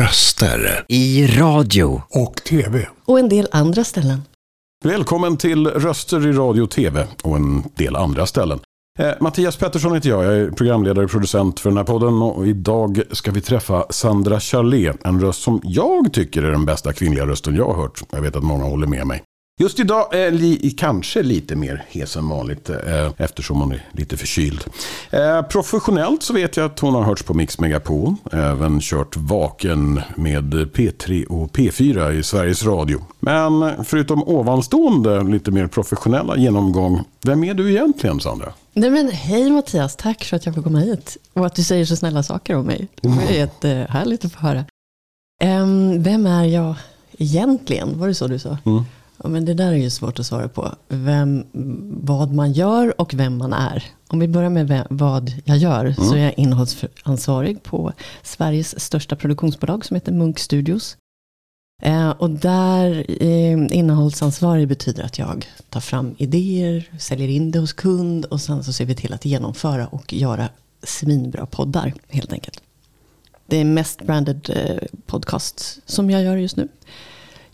Röster. I radio. Och TV. Och en del andra ställen. Välkommen till Röster i radio och tv och en del andra ställen. Eh, Mattias Pettersson heter jag, jag är programledare och producent för den här podden och idag ska vi träffa Sandra Charlet, en röst som jag tycker är den bästa kvinnliga rösten jag har hört. Jag vet att många håller med mig. Just idag är li, kanske lite mer hes än vanligt eh, eftersom hon är lite förkyld. Eh, professionellt så vet jag att hon har hörts på Mix Megapol. Även kört Vaken med P3 och P4 i Sveriges Radio. Men förutom ovanstående lite mer professionella genomgång, vem är du egentligen Sandra? Nej men hej Mattias, tack för att jag får komma hit. Och att du säger så snälla saker om mig. Det är jättehärligt att få höra. Um, vem är jag egentligen? Var det så du sa? Mm. Ja, men det där är ju svårt att svara på. Vem, vad man gör och vem man är. Om vi börjar med vem, vad jag gör. Mm. Så är jag innehållsansvarig på Sveriges största produktionsbolag som heter Munk Studios. Eh, och där eh, innehållsansvarig betyder att jag tar fram idéer, säljer in det hos kund och sen så ser vi till att genomföra och göra svinbra poddar helt enkelt. Det är mest branded eh, podcast som jag gör just nu.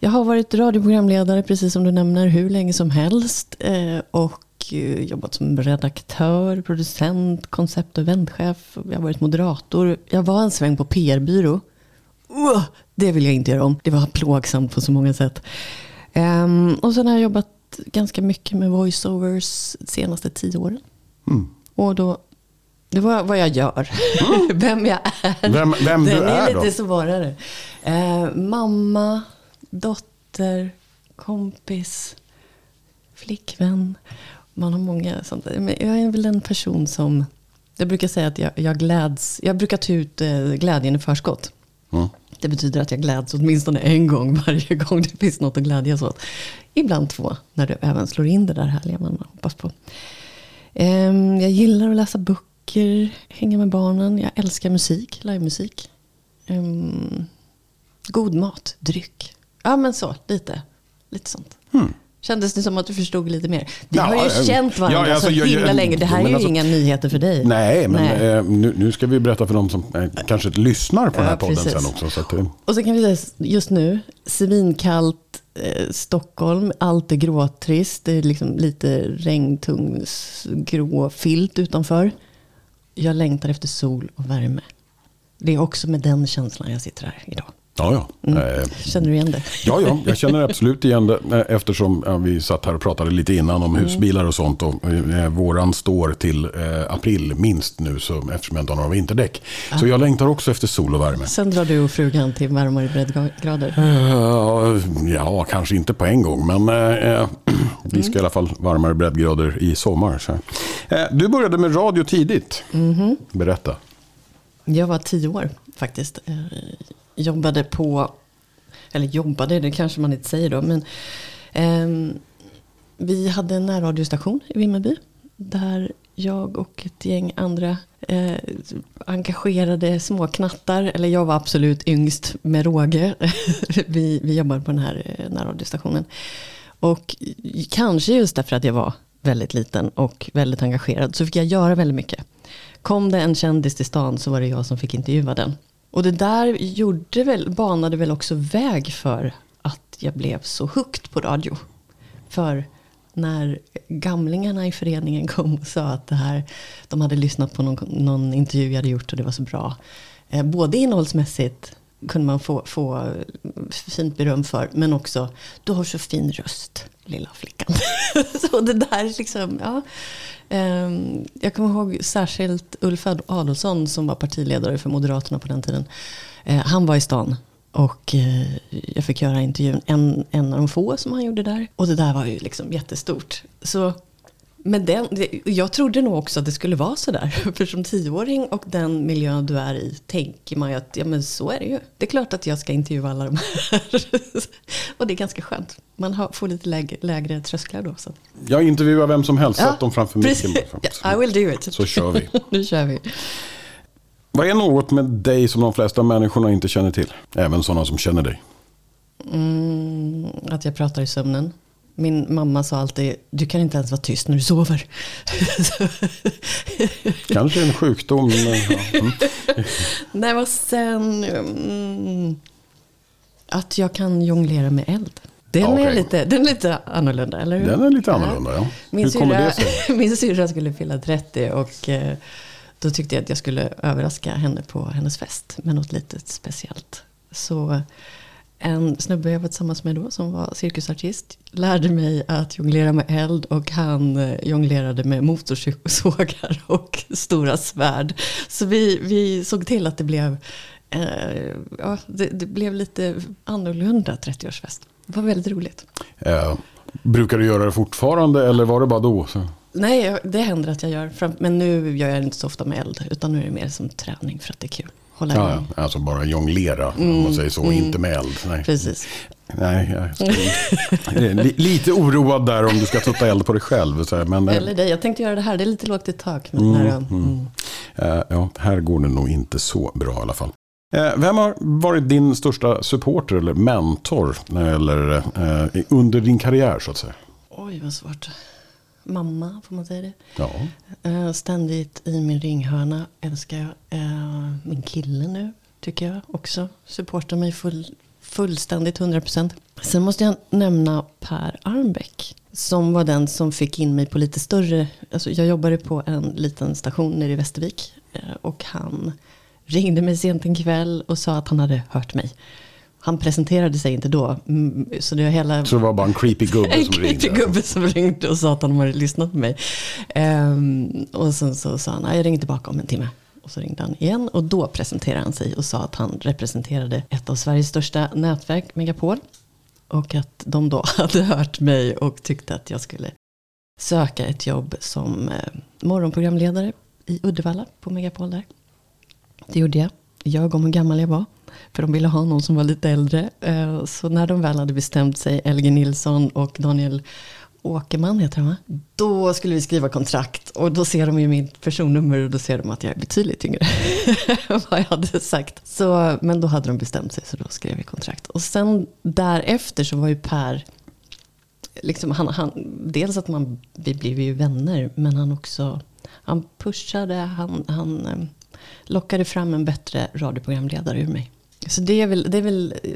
Jag har varit radioprogramledare, precis som du nämner, hur länge som helst. Eh, och eh, jobbat som redaktör, producent, koncept och eventchef. Jag har varit moderator. Jag var en sväng på PR-byrå. Det vill jag inte göra om. Det var plågsamt på så många sätt. Um, och sen har jag jobbat ganska mycket med voiceovers de senaste tio åren. Mm. Och då, det var vad jag gör. Mm. vem jag är. Vem, vem du är, är då? lite svårare. Uh, mamma, dotter, kompis, flickvän. Man har många sånt. Men jag är väl en person som, jag brukar säga att jag, jag gläds, jag brukar ta ut eh, glädjen i förskott. Mm. Det betyder att jag gläds åtminstone en gång varje gång det finns något att glädjas åt. Ibland två, när det även slår in det där härliga man hoppas på. Um, jag gillar att läsa böcker, hänga med barnen. Jag älskar musik, livemusik. Um, god mat, dryck. Ja men så, lite. Lite sånt. Mm. Kändes det som att du förstod lite mer? Vi Ja, har ju äh, känt varandra ja, alltså, så jag- himla jag- länge. Det här är ju alltså- inga nyheter för dig. Nej, men Nej. Eh, nu, nu ska vi berätta för de som eh, kanske lyssnar på den här Ja, podden precis. sen också. Så att, eh, Och så kan vi säga just nu, svinkallt eh, Stockholm, allt är gråtrist, det är liksom lite regntung s- grå filt utanför. Jag längtar efter sol och värme. Det är också med den känslan jag sitter här idag. Ja, ja. Mm. Eh, Känner du igen det? Ja, ja, jag känner absolut igen det eh, eftersom vi satt här och pratade lite innan om Mm. husbilar och sånt. Och, eh, våran står till april minst nu så, eftersom jag inte har några vinterdäck. Så jag längtar också efter sol och värme. Sen drar du och frugan till varmare breddgrader. Ja, kanske inte på en gång, men eh, vi ska i alla fall varmare breddgrader i sommar. Så. Du började med radio tidigt. Mhm. Berätta. Jag var tio år faktiskt. Jobbade på, eller jobbade, det kanske man inte säger då. Men eh, vi hade en närradiostation i Vimmerby. Där jag och ett gäng andra eh, engagerade småknattar. Eller jag var absolut yngst med råge. vi, vi jobbade på den här eh, närradiostationen. Och kanske just därför att jag var väldigt liten och väldigt engagerad så fick jag göra väldigt mycket. Kom det en kändis till stan så var det jag som fick intervjua den. Och det där gjorde väl, banade väl också väg för att jag blev så hooked på radio. För när gamlingarna i föreningen kom och sa att det här, de hade lyssnat på någon, någon intervju jag hade gjort och det var så bra. Eh, både innehållsmässigt kunde man få, få fint beröm för, men också du har så fin röst, lilla flickan. så det där liksom, ja. Ehm, jag kommer ihåg särskilt Ulf Adolfsson som var partiledare för Moderaterna på den tiden. Eh, han var i stan och eh, jag fick göra intervjun, en, en av de få som han gjorde där. Och det där var ju liksom jättestort. Så men den, jag trodde nog också att det skulle vara sådär. För som tioåring och den miljön du är i tänker man ju att ja, men så är det ju. Det är klart att jag ska intervjua alla de här. och det är ganska skönt. Man har, får lite lägre, lägre trösklar då. Så. Jag intervjuar vem som helst, sätt dem framför micken. Ja, I will do it. Så kör vi. nu kör vi. Vad är något med dig som de flesta människorna inte känner till? Även sådana som känner dig. Mm, att jag pratar i sömnen. Min mamma sa alltid, du kan inte ens vara tyst när du sover. Kanske en sjukdom. Men, ja. mm. Nej, och sen mm, att jag kan jonglera med eld. Den, Ja, är okej. lite, den är lite annorlunda, eller hur? Den är lite annorlunda, ja. Min Hur kommer det sig? min syrra skulle fylla 30 och eh, då tyckte jag att jag skulle överraska henne på hennes fest med något litet speciellt. Så en snubbe jag var tillsammans med då som var cirkusartist lärde mig att jonglera med eld och han eh, jonglerade med motorsågar och stora svärd. Så vi, vi såg till att det blev, eh, ja, det, det blev lite annorlunda 30-årsfest. Det var väldigt roligt. Eh, brukar du göra det fortfarande eller var det bara då? Så? Nej, det händer att jag gör. Men nu gör jag det inte så ofta med eld. Utan nu är det mer som träning för att det är kul. Hålla Ja, igång. alltså bara jonglera, om man säger så, inte med eld. Nej, Precis. Nej jag är li, lite oroad där om du ska tutta eld på dig själv. Så men, eh, Eller dig. Jag tänkte göra det här. Det är lite lågt i tak. Men här, mm. Eh, ja, här går det nog inte så bra i alla fall. Eh, Vem har varit din största supporter eller mentor gäller, eh, under din karriär så att säga? Oj, vad svårt. Mamma, får man säga det? Ja, Eh, ständigt i min ringhörna älskar jag. Eh, min kille nu, tycker jag också. Supportar mig full, fullständigt, 100%. Sen måste jag nämna Per Arnbeck. Som var den som fick in mig på lite större. Alltså jag jobbade på en liten station nere i Västervik. eh, Och han ringde mig sent en kväll och sa att han hade hört mig. Han presenterade sig inte då. mm, Så det var hela så det var bara en creepy gubbe en som creepy ringde. gubbe som ringde och sa att han hade lyssnat på mig. Ehm, och sen så sa han, "Nej, jag ringer tillbaka om en timme. Och så ringde han igen och då presenterade han sig och sa att han representerade ett av Sveriges största nätverk, Megapol. Och att de då hade hört mig och tyckte att jag skulle söka ett jobb som eh, morgonprogramledare i Uddevalla på Megapol där. Det gjorde jag. Jag om hur gammal jag var. För de ville ha någon som var lite äldre. Eh, så när de väl hade bestämt sig, Elge Nilsson och Daniel Åkerman heter han va? Då skulle vi skriva kontrakt och då ser de ju mitt personnummer och då ser de att jag är betydligt yngre än vad jag hade sagt. Så, men då hade de bestämt sig så då skrev vi kontrakt. Och sen därefter så var ju Per, liksom han, han, dels att man, vi blev ju vänner men han också, han pushade, han, han eh, lockade fram en bättre radioprogramledare ur mig. Så det är väl, det är väl eh,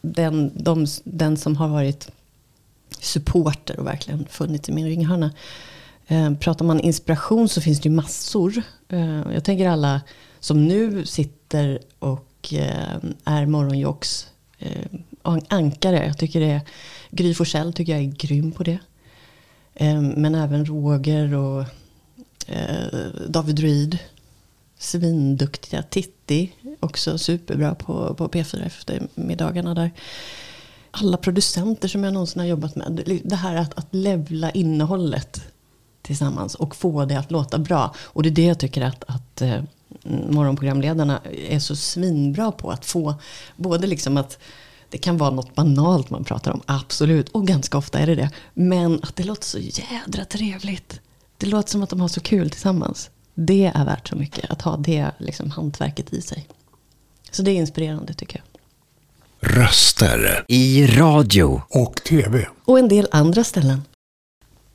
den, de, den som har varit supporter och verkligen funnits i min ringhörna. Eh, pratar man inspiration så finns det ju massor. Eh, jag tänker alla som nu sitter och eh, är morgonjocks eh, ankare. Jag tycker det är, Gry Forssell tycker jag är grym på det. Eh, men även Roger och David Druid. Svinduktiga. Titti, också superbra på, på P4 eftermiddagarna där. Alla producenter som jag någonsin har jobbat med. Det här att, att levla innehållet tillsammans och få det att låta bra. Och det är det jag tycker att, att eh, morgonprogramledarna är så svinbra på. Att få både liksom att det kan vara något banalt man pratar om, absolut. Och ganska ofta är det det. Men att det låter så jädra trevligt. Det låter som att de har så kul tillsammans. Det är värt så mycket, att ha det liksom, hantverket i sig. Så det är inspirerande tycker jag. Röster i radio. och TV. Och en del andra ställen.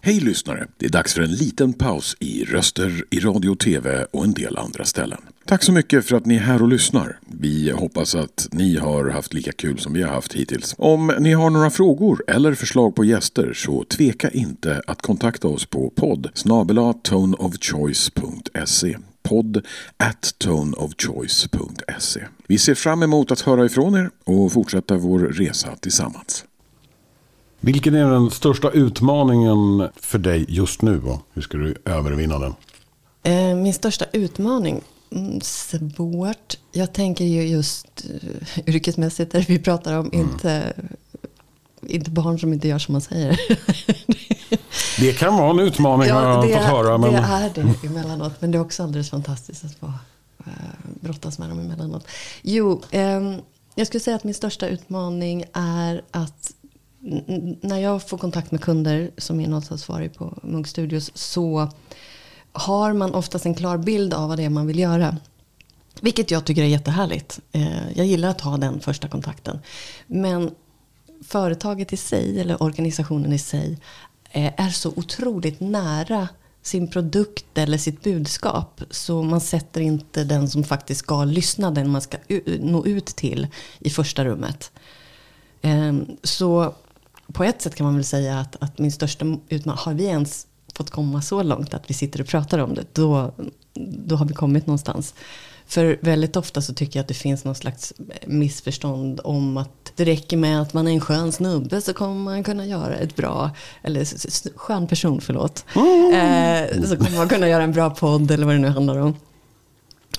Hej lyssnare! Det är dags för en liten paus i röster i radio och tv och en del andra ställen. Tack så mycket för att ni är här och lyssnar. Vi hoppas att ni har haft lika kul som vi har haft hittills. Om ni har några frågor eller förslag på gäster så tveka inte att kontakta oss på podd snabela toneofchoice.se podd at toneofchoice.se Vi ser fram emot att höra ifrån er och fortsätta vår resa tillsammans. Vilken är den största utmaningen för dig just nu och hur ska du övervinna den? Eh, Min största utmaning? Mm, svårt. Jag tänker ju just uh, yrkesmässigt där vi pratar om inte, inte barn som inte gör som man säger. Det kan vara en utmaning har jag fått höra. Men... det är det emellanåt. Men det är också alldeles fantastiskt att få eh, brottas med dem emellanåt. Jo, ehm, jag skulle säga att min största utmaning är att när jag får kontakt med kunder som är innehållsansvarig på Munk Studios så har man oftast en klar bild av vad det är man vill göra. Vilket jag tycker är jättehärligt. Eh, jag gillar att ha den första kontakten. Men företaget i sig eller organisationen i sig eh, är så otroligt nära sin produkt eller sitt budskap. Så man sätter inte den som faktiskt ska lyssna, den man ska nå ut till i första rummet. Ehm, så på ett sätt kan man väl säga att, att min största utmaning, har vi ens fått komma så långt att vi sitter och pratar om det, då, då har vi kommit någonstans. För väldigt ofta så tycker jag att det finns någon slags missförstånd om att det räcker med att man är en skön snubbe så kommer man kunna göra ett bra, eller skön person, förlåt. Mm. Eh, så kommer man kunna göra en bra podd eller vad det nu handlar om.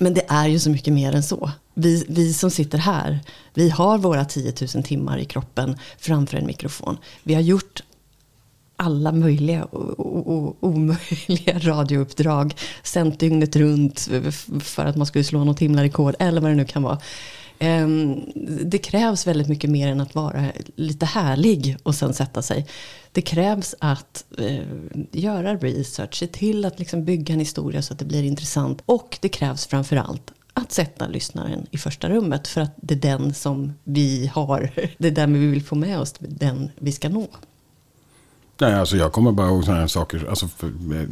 Men det är ju så mycket mer än så. Vi, vi som sitter här, vi har våra 10 000 timmar i kroppen framför en mikrofon. Vi har gjort alla möjliga och omöjliga radiouppdrag. Sänt dygnet runt för att man skulle slå något himlarekord eller vad det nu kan vara. Ehm, det krävs väldigt mycket mer än att vara lite härlig och sen sätta sig. Det krävs att eh, göra research, se till att liksom bygga en historia så att det blir intressant. Och det krävs framförallt att sätta lyssnaren i första rummet. För att det är den som vi har, det är den vi vill få med oss, den vi ska nå. Nej, alltså jag kommer bara ihåg sådana här saker. Alltså, för, eh,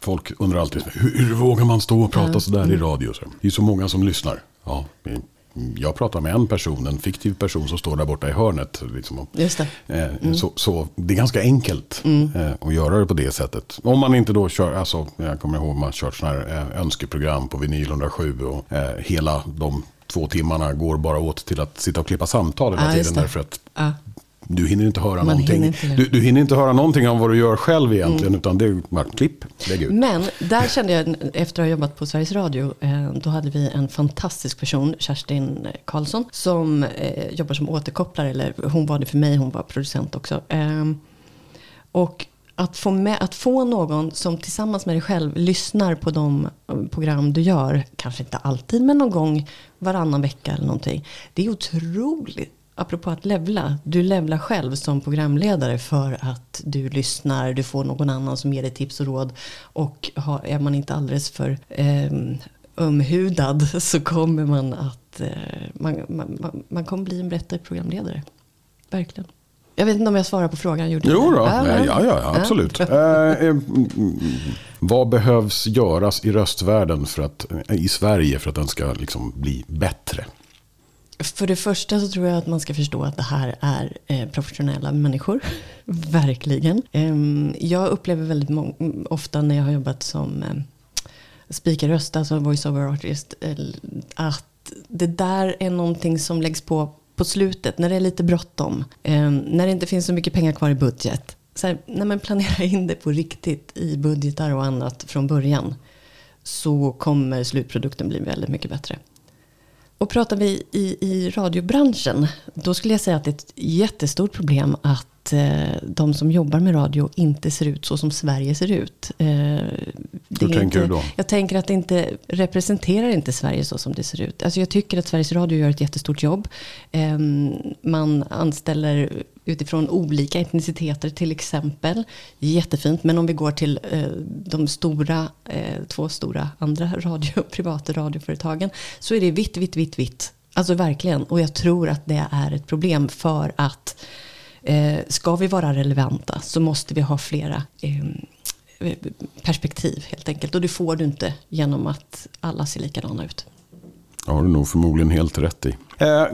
folk undrar alltid hur, hur vågar man stå och prata mm. sådär i mm. radio? Så, det är så många som lyssnar. Ja, jag pratar med en person, en fiktiv person som står där borta i hörnet. Liksom. Just det. Eh, mm. Så, så, det är ganska enkelt mm. Eh, att göra det på det sättet. Om man inte då kör, alltså, jag kommer ihåg man kört sådana här önskeprogram på Vinyl 107 och eh, hela de två timmarna går bara åt till att sitta och klippa samtal hela ah, tiden. Därför att ah. Du hinner inte höra Man någonting. Inte du, du, hinner inte höra någonting om vad du gör själv egentligen. Mm. Utan det är bara klipp, lägg ut. Men där kände jag, efter att ha jobbat på Sveriges Radio. Eh, då hade vi en fantastisk person, Kerstin Karlsson. Som eh, jobbar som återkopplare. Eller hon var det för mig, hon var producent också. Eh, och att få, med, att få någon som tillsammans med dig själv lyssnar på de program du gör. Kanske inte alltid, men någon gång varannan vecka eller någonting. Det är otroligt apropå att levla, du levlar själv som programledare för att du lyssnar, du får någon annan som ger dig tips och råd. Och har, är man inte alldeles för eh, ömhudad så kommer man att, eh, man, man, man, kommer bli en bättre programledare. Verkligen. Jag vet inte om jag svarar på frågan. Gjorde jo då, ja, ja, ja, absolut. eh, eh, vad behövs göras i röstvärlden för att, i Sverige för att den ska liksom bli bättre? För det första så tror jag att man ska förstå att det här är eh, professionella människor. Verkligen. Eh, jag upplever väldigt ofta när jag har jobbat som eh, speakerröst, alltså voice-over artist, eh, att det där är någonting som läggs på på slutet, när det är lite bråttom. Ehm, när det inte finns så mycket pengar kvar i budget. Så här, när man planerar in det på riktigt i budgetar och annat från början. Så kommer slutprodukten bli väldigt mycket bättre. Och pratar vi i, i radiobranschen, då skulle jag säga att det är ett jättestort problem att eh, de som jobbar med radio inte ser ut så som Sverige ser ut. Eh, Hur tänker inte, du då? Jag tänker att det inte representerar inte Sverige så som det ser ut. Alltså jag tycker att Sveriges Radio gör ett jättestort jobb. Eh, man anställer utifrån olika etniciteter till exempel. Jättefint, men om vi går till eh, de stora, eh, två stora andra radio, privata radioföretagen så är det vitt, vitt, vitt, vitt. Alltså verkligen, och jag tror att det är ett problem för att eh, ska vi vara relevanta så måste vi ha flera ehm, eh, perspektiv helt enkelt. Och det får du inte genom att alla ser likadana ut. Det har du nog förmodligen helt rätt i. Eh,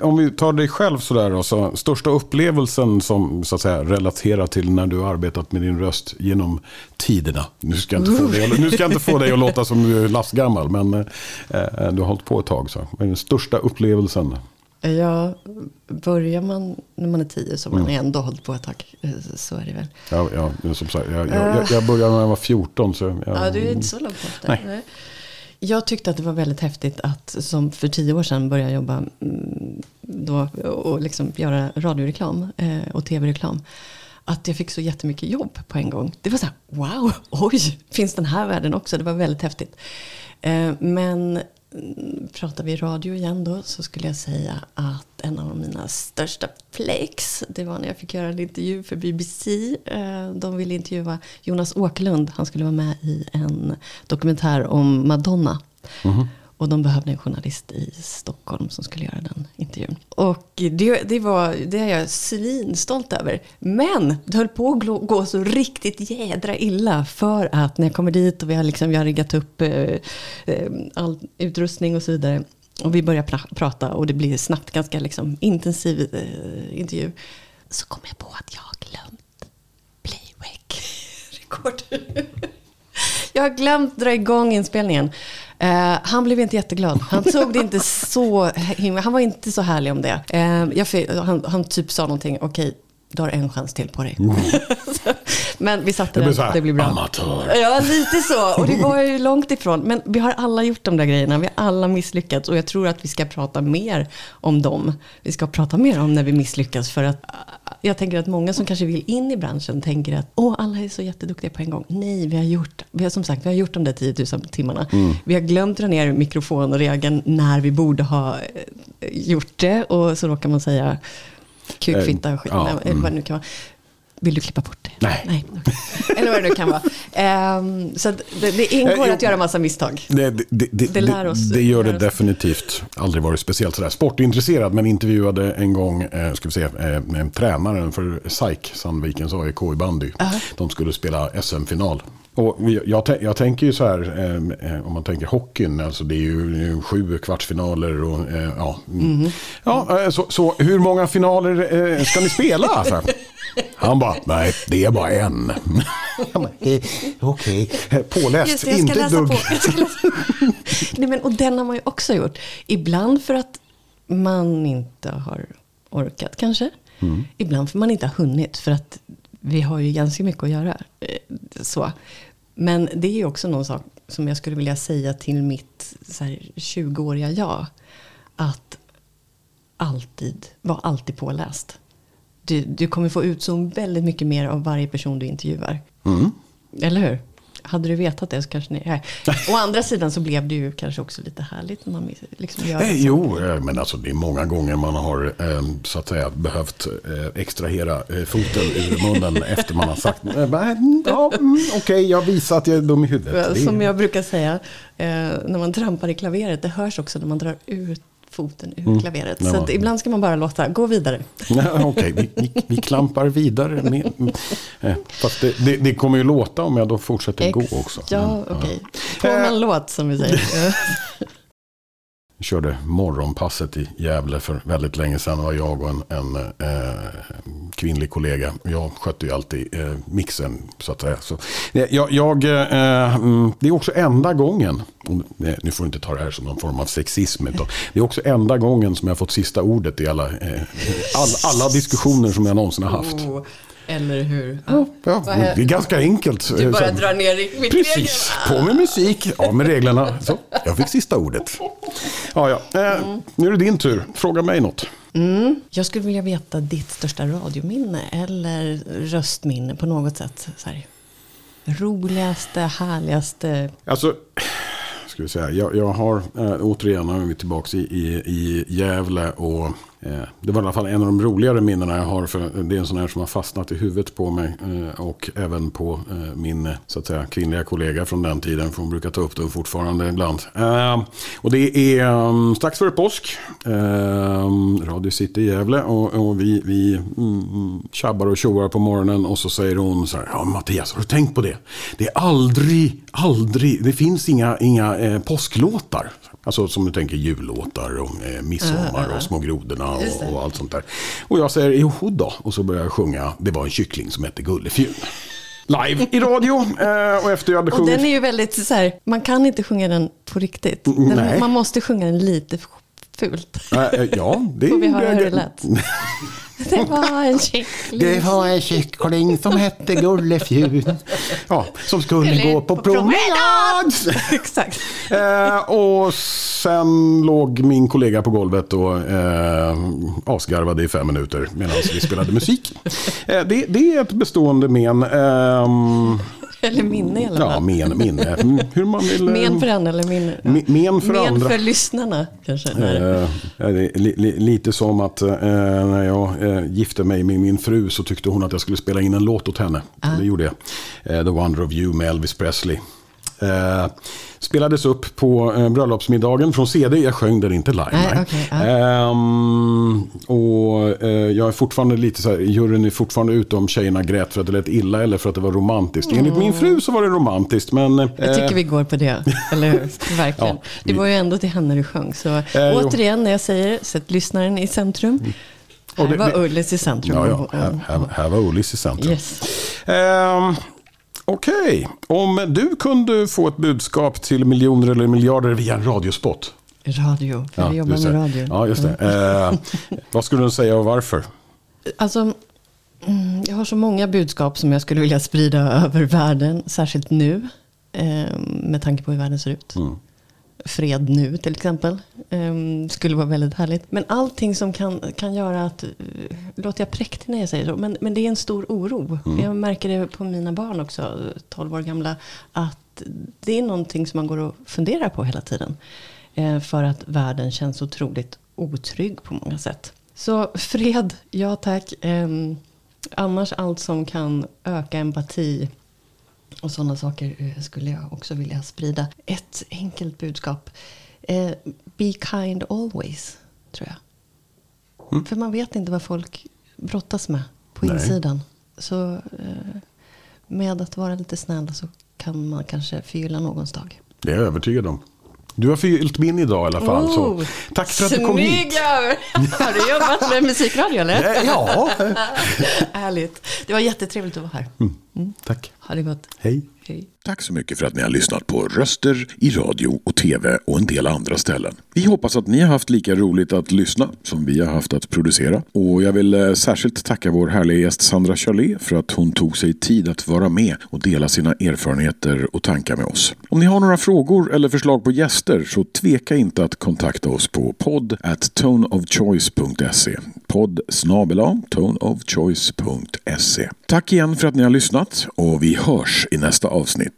om vi tar dig själv sådär då, så största upplevelsen som så att säga relaterar till när du har arbetat med din röst genom tiderna. Nu ska jag inte få dig, nu ska jag inte få dig att låta som du är lastgammal, men eh, du har hållit på ett tag. Så. Vad är den största upplevelsen? Ja, börjar man när man är tio så har man mm. ändå hållit på ett tag. Eh, så är det väl. Ja, ja som sagt, jag, jag, jag började när jag var 14. Så jag, ja, du är inte så långt efter. Jag tyckte att det var väldigt häftigt att som för tio år sedan börja jobba mm, då, och liksom göra radioreklam eh, och tv-reklam. Att jag fick så jättemycket jobb på en gång. Det var så här, wow, oj, finns den här världen också? Det var väldigt häftigt. Eh, men pratar vi radio igen då så skulle jag säga att en av mina största flex det var när jag fick göra en intervju för BBC. Eh, de ville intervjua Jonas Åkerlund. Han skulle vara med i en dokumentär om Madonna. Mm -hmm. Och de behövde en journalist i Stockholm som skulle göra den intervjun. Och det, det, var, det är jag svinstolt över. Men det höll på att gå så riktigt jädra illa. För att när jag kommer dit och vi har, liksom, vi har riggat upp eh, eh, all utrustning och så vidare. Och vi börjar pra- prata och det blir snabbt ganska liksom, intensiv eh, intervju. Så kom jag på att jag har glömt playback-rekord. jag har glömt dra igång inspelningen. Eh, han blev inte jätteglad. Han tog det inte så himla, Han var inte så härlig om det. Eh, fick- han, han typ sa någonting, okej, du har en chans till på dig. Men vi satte den, det blir bra. amatör. Ja, lite så. Och det var ju långt ifrån. Men vi har alla gjort de där grejerna. Vi har alla misslyckats. Och jag tror att vi ska prata mer om dem. Vi ska prata mer om när vi misslyckas. För att jag tänker att många som kanske vill in i branschen tänker att åh, alla är så jätteduktiga på en gång. Nej, vi har gjort, vi har som sagt, vi har gjort de där 10 000 timmarna. Vi har glömt dra ner mikrofon och regeln när vi borde ha eh, gjort det. Och så råkar man säga kukfitta och skit, Ja, eller vad det nu kan vara. Vill du klippa bort det? Nej. Nej. Eller vad det nu kan vara. Ehm, så det, det ingår Eh, att göra massa misstag. Det, det, det, det, lär oss- det gör det oss. definitivt. Aldrig varit speciellt sådär sportintresserad men intervjuade en gång eh, ska vi se, eh, med tränaren för SAIK, Sandvikens AIK i bandy. De skulle spela SM-final. Och jag, jag tänker ju så här, eh, eh, om man tänker hockeyn, alltså det är ju sju kvartsfinaler och eh, ja. Mm. ja eh, så, så hur många finaler eh, ska ni spela? Så här. Han bara, nej det är bara en. Okej, påläst, det, inte läsa dugg. Nej, men, och den har man ju också gjort. Ibland för att man inte har orkat kanske. Mm. Ibland för att man inte har hunnit. För att vi har ju ganska mycket att göra. Eh, Så. Men det är också någon sak som jag skulle vilja säga till mitt så här, 20-åriga jag. Att alltid, var alltid påläst. Du, du kommer få ut så väldigt mycket mer av varje person du intervjuar. Mm. Eller hur? Hade du vetat det så kanske ni... Nej. Å andra sidan så blev det ju kanske också lite härligt när man liksom gör det. Eh, jo, eh, men alltså det är många gånger man har eh, så att säga behövt eh, extrahera foten ur munnen efter man har sagt ja, mm, okej, jag visar att jag är dum i huvudet. Som jag brukar säga, när man trampar i klaveret, det hörs också när man drar ut foten ur Mm. klaveret. Ja. Så ibland ska man bara låta, gå vidare. Okej, vi, vi, vi klampar vidare. Med, eh, fast det, det, det kommer ju låta om jag då fortsätter gå Ex- också. Ja, okej. Får Eh. man låt som vi säger. Jag körde morgonpasset i Gävle för väldigt länge sedan. Det var jag och en, en eh, kvinnlig kollega. Jag skötte ju alltid eh, mixen så att säga. Så, eh, jag, jag, eh, mm, det är också enda gången, och, eh, nu får du inte ta det här som någon form av sexism. Utan, det är också enda gången som jag har fått sista ordet i alla, eh, all, alla diskussioner som jag någonsin har haft. Eller hur? Ja, är- det är ganska enkelt. Du bara så- drar ner mitt Precis, på med musik, av med reglerna. Så, jag fick sista ordet. Ja, ja. Eh, nu är det din tur. Fråga mig något. Jag skulle vilja veta ditt största radiominne eller röstminne på något sätt. Så här. Roligaste, härligaste. Alltså, ska vi säga, jag, jag har eh, återigen, nu är vi tillbaka i, i, i Gävle och Eh, det var i alla fall en av de roligare minnena jag har. För det är en sån här som har fastnat i huvudet på mig eh, och även på eh, min så att säga, kvinnliga kollega från den tiden. För hon brukar ta upp det fortfarande ibland. Och det är mm, strax före påsk. Radio City i Gävle och, vi, vi mm, tjabbar och tjoar på morgonen och så säger hon så här. Ja Mattias, har du tänkt på det? Det är aldrig, aldrig, det finns inga, inga påsklåtar. Alltså som du tänker jullåtar och eh, midsommar och små grodorna och, och allt sånt där. Och jag säger jo då. Och så börjar jag sjunga. Det var en kyckling som hette Gullefjun. Live i radio. Eh, och efter jag hade Och sjungit. den är ju väldigt så här, man kan inte sjunga den på riktigt. Den, nej. man måste sjunga den lite fult. Eh, ja, det Får vi höra hur det lät? Det var en kyckling. Det var en kyckling som hette Gullefjun. Ja, som skulle gå på på promenad. Exakt. Eh, och sen låg min kollega på golvet och eh, asgarvade i fem minuter medan vi spelade musik. Eh, det, det är ett bestående men. Eller minne i alla ja, fall. men, minne. Mm, Hur man vill. eh, Men för en eller min... ja. me- men för Men andra. för lyssnarna kanske. Eh, li, li, lite som att eh, när jag eh, gifte mig med min fru så tyckte hon att jag skulle spela in en låt åt henne. Ah. Det gjorde jag. Eh, The Wonder of You med Elvis Presley. Eh, spelades upp på eh, bröllopsmiddagen från CD. Jag sjöng den inte live. Nej, okej, ja. Ehm, och eh, jag är fortfarande lite så här, juryn är fortfarande ute om tjejerna grät för att det lät illa eller för att det var romantiskt. Enligt min fru så var det romantiskt. Men, eh, Jag tycker vi går på det, eller hur? Verkligen. Ja, det var ju ändå till henne du sjöng. Så Eh, återigen, när jag säger sätt lyssnaren i centrum. Här Och det- var Ullis i centrum. Ja, ja. Här, här, här var Ullis i centrum. Yes. Ehm, Okej, om du kunde få ett budskap till miljoner eller miljarder via en radiospot. Radio, för vi jobbar med radio. Ja, just det. Ehm, vad skulle du säga och varför? Alltså, mm, jag har så många budskap som jag skulle vilja sprida över världen, särskilt nu, eh, med tanke på hur världen ser ut. Mm. Fred nu till exempel, eh, skulle vara väldigt härligt. Men allting som kan, kan göra att, eh, låter jag präktig när jag säger så, men, men det är en stor oro. Mm. Jag märker det på mina barn också, 12 år gamla, att det är någonting som man går och funderar på hela tiden. Eh, för att världen känns otroligt otrygg på många sätt. Så fred, ja tack. Ehm, annars allt som kan öka empati och sådana saker eh, skulle jag också vilja sprida. Ett enkelt budskap. Eh, be kind always, tror jag. För man vet inte vad folk brottas med på Nej. insidan. Så eh, med att vara lite snäll så kan man kanske förgylla någons dag. Det är jag övertygad om. Du har förgyllt min idag i alla fall. så Oh, tack för att du kom hit. Snygga! Har du jobbat med musikradio eller? Ja, Härligt. Det var jättetrevligt att vara här. tack. Ha det gott. Hej. Hej. Tack så mycket för att ni har lyssnat på Röster i radio och tv och en del andra ställen. Vi hoppas att ni har haft lika roligt att lyssna som vi har haft att producera. Och jag vill eh, särskilt tacka vår härliga gäst Sandra Charlet för att hon tog sig tid att vara med och dela sina erfarenheter och tankar med oss. Om ni har några frågor eller förslag på gäster så tveka inte att kontakta oss på podd at toneofchoice.se. Podd snabela toneofchoice.se. Tack igen för att ni har lyssnat och vi hörs i nästa avsnitt.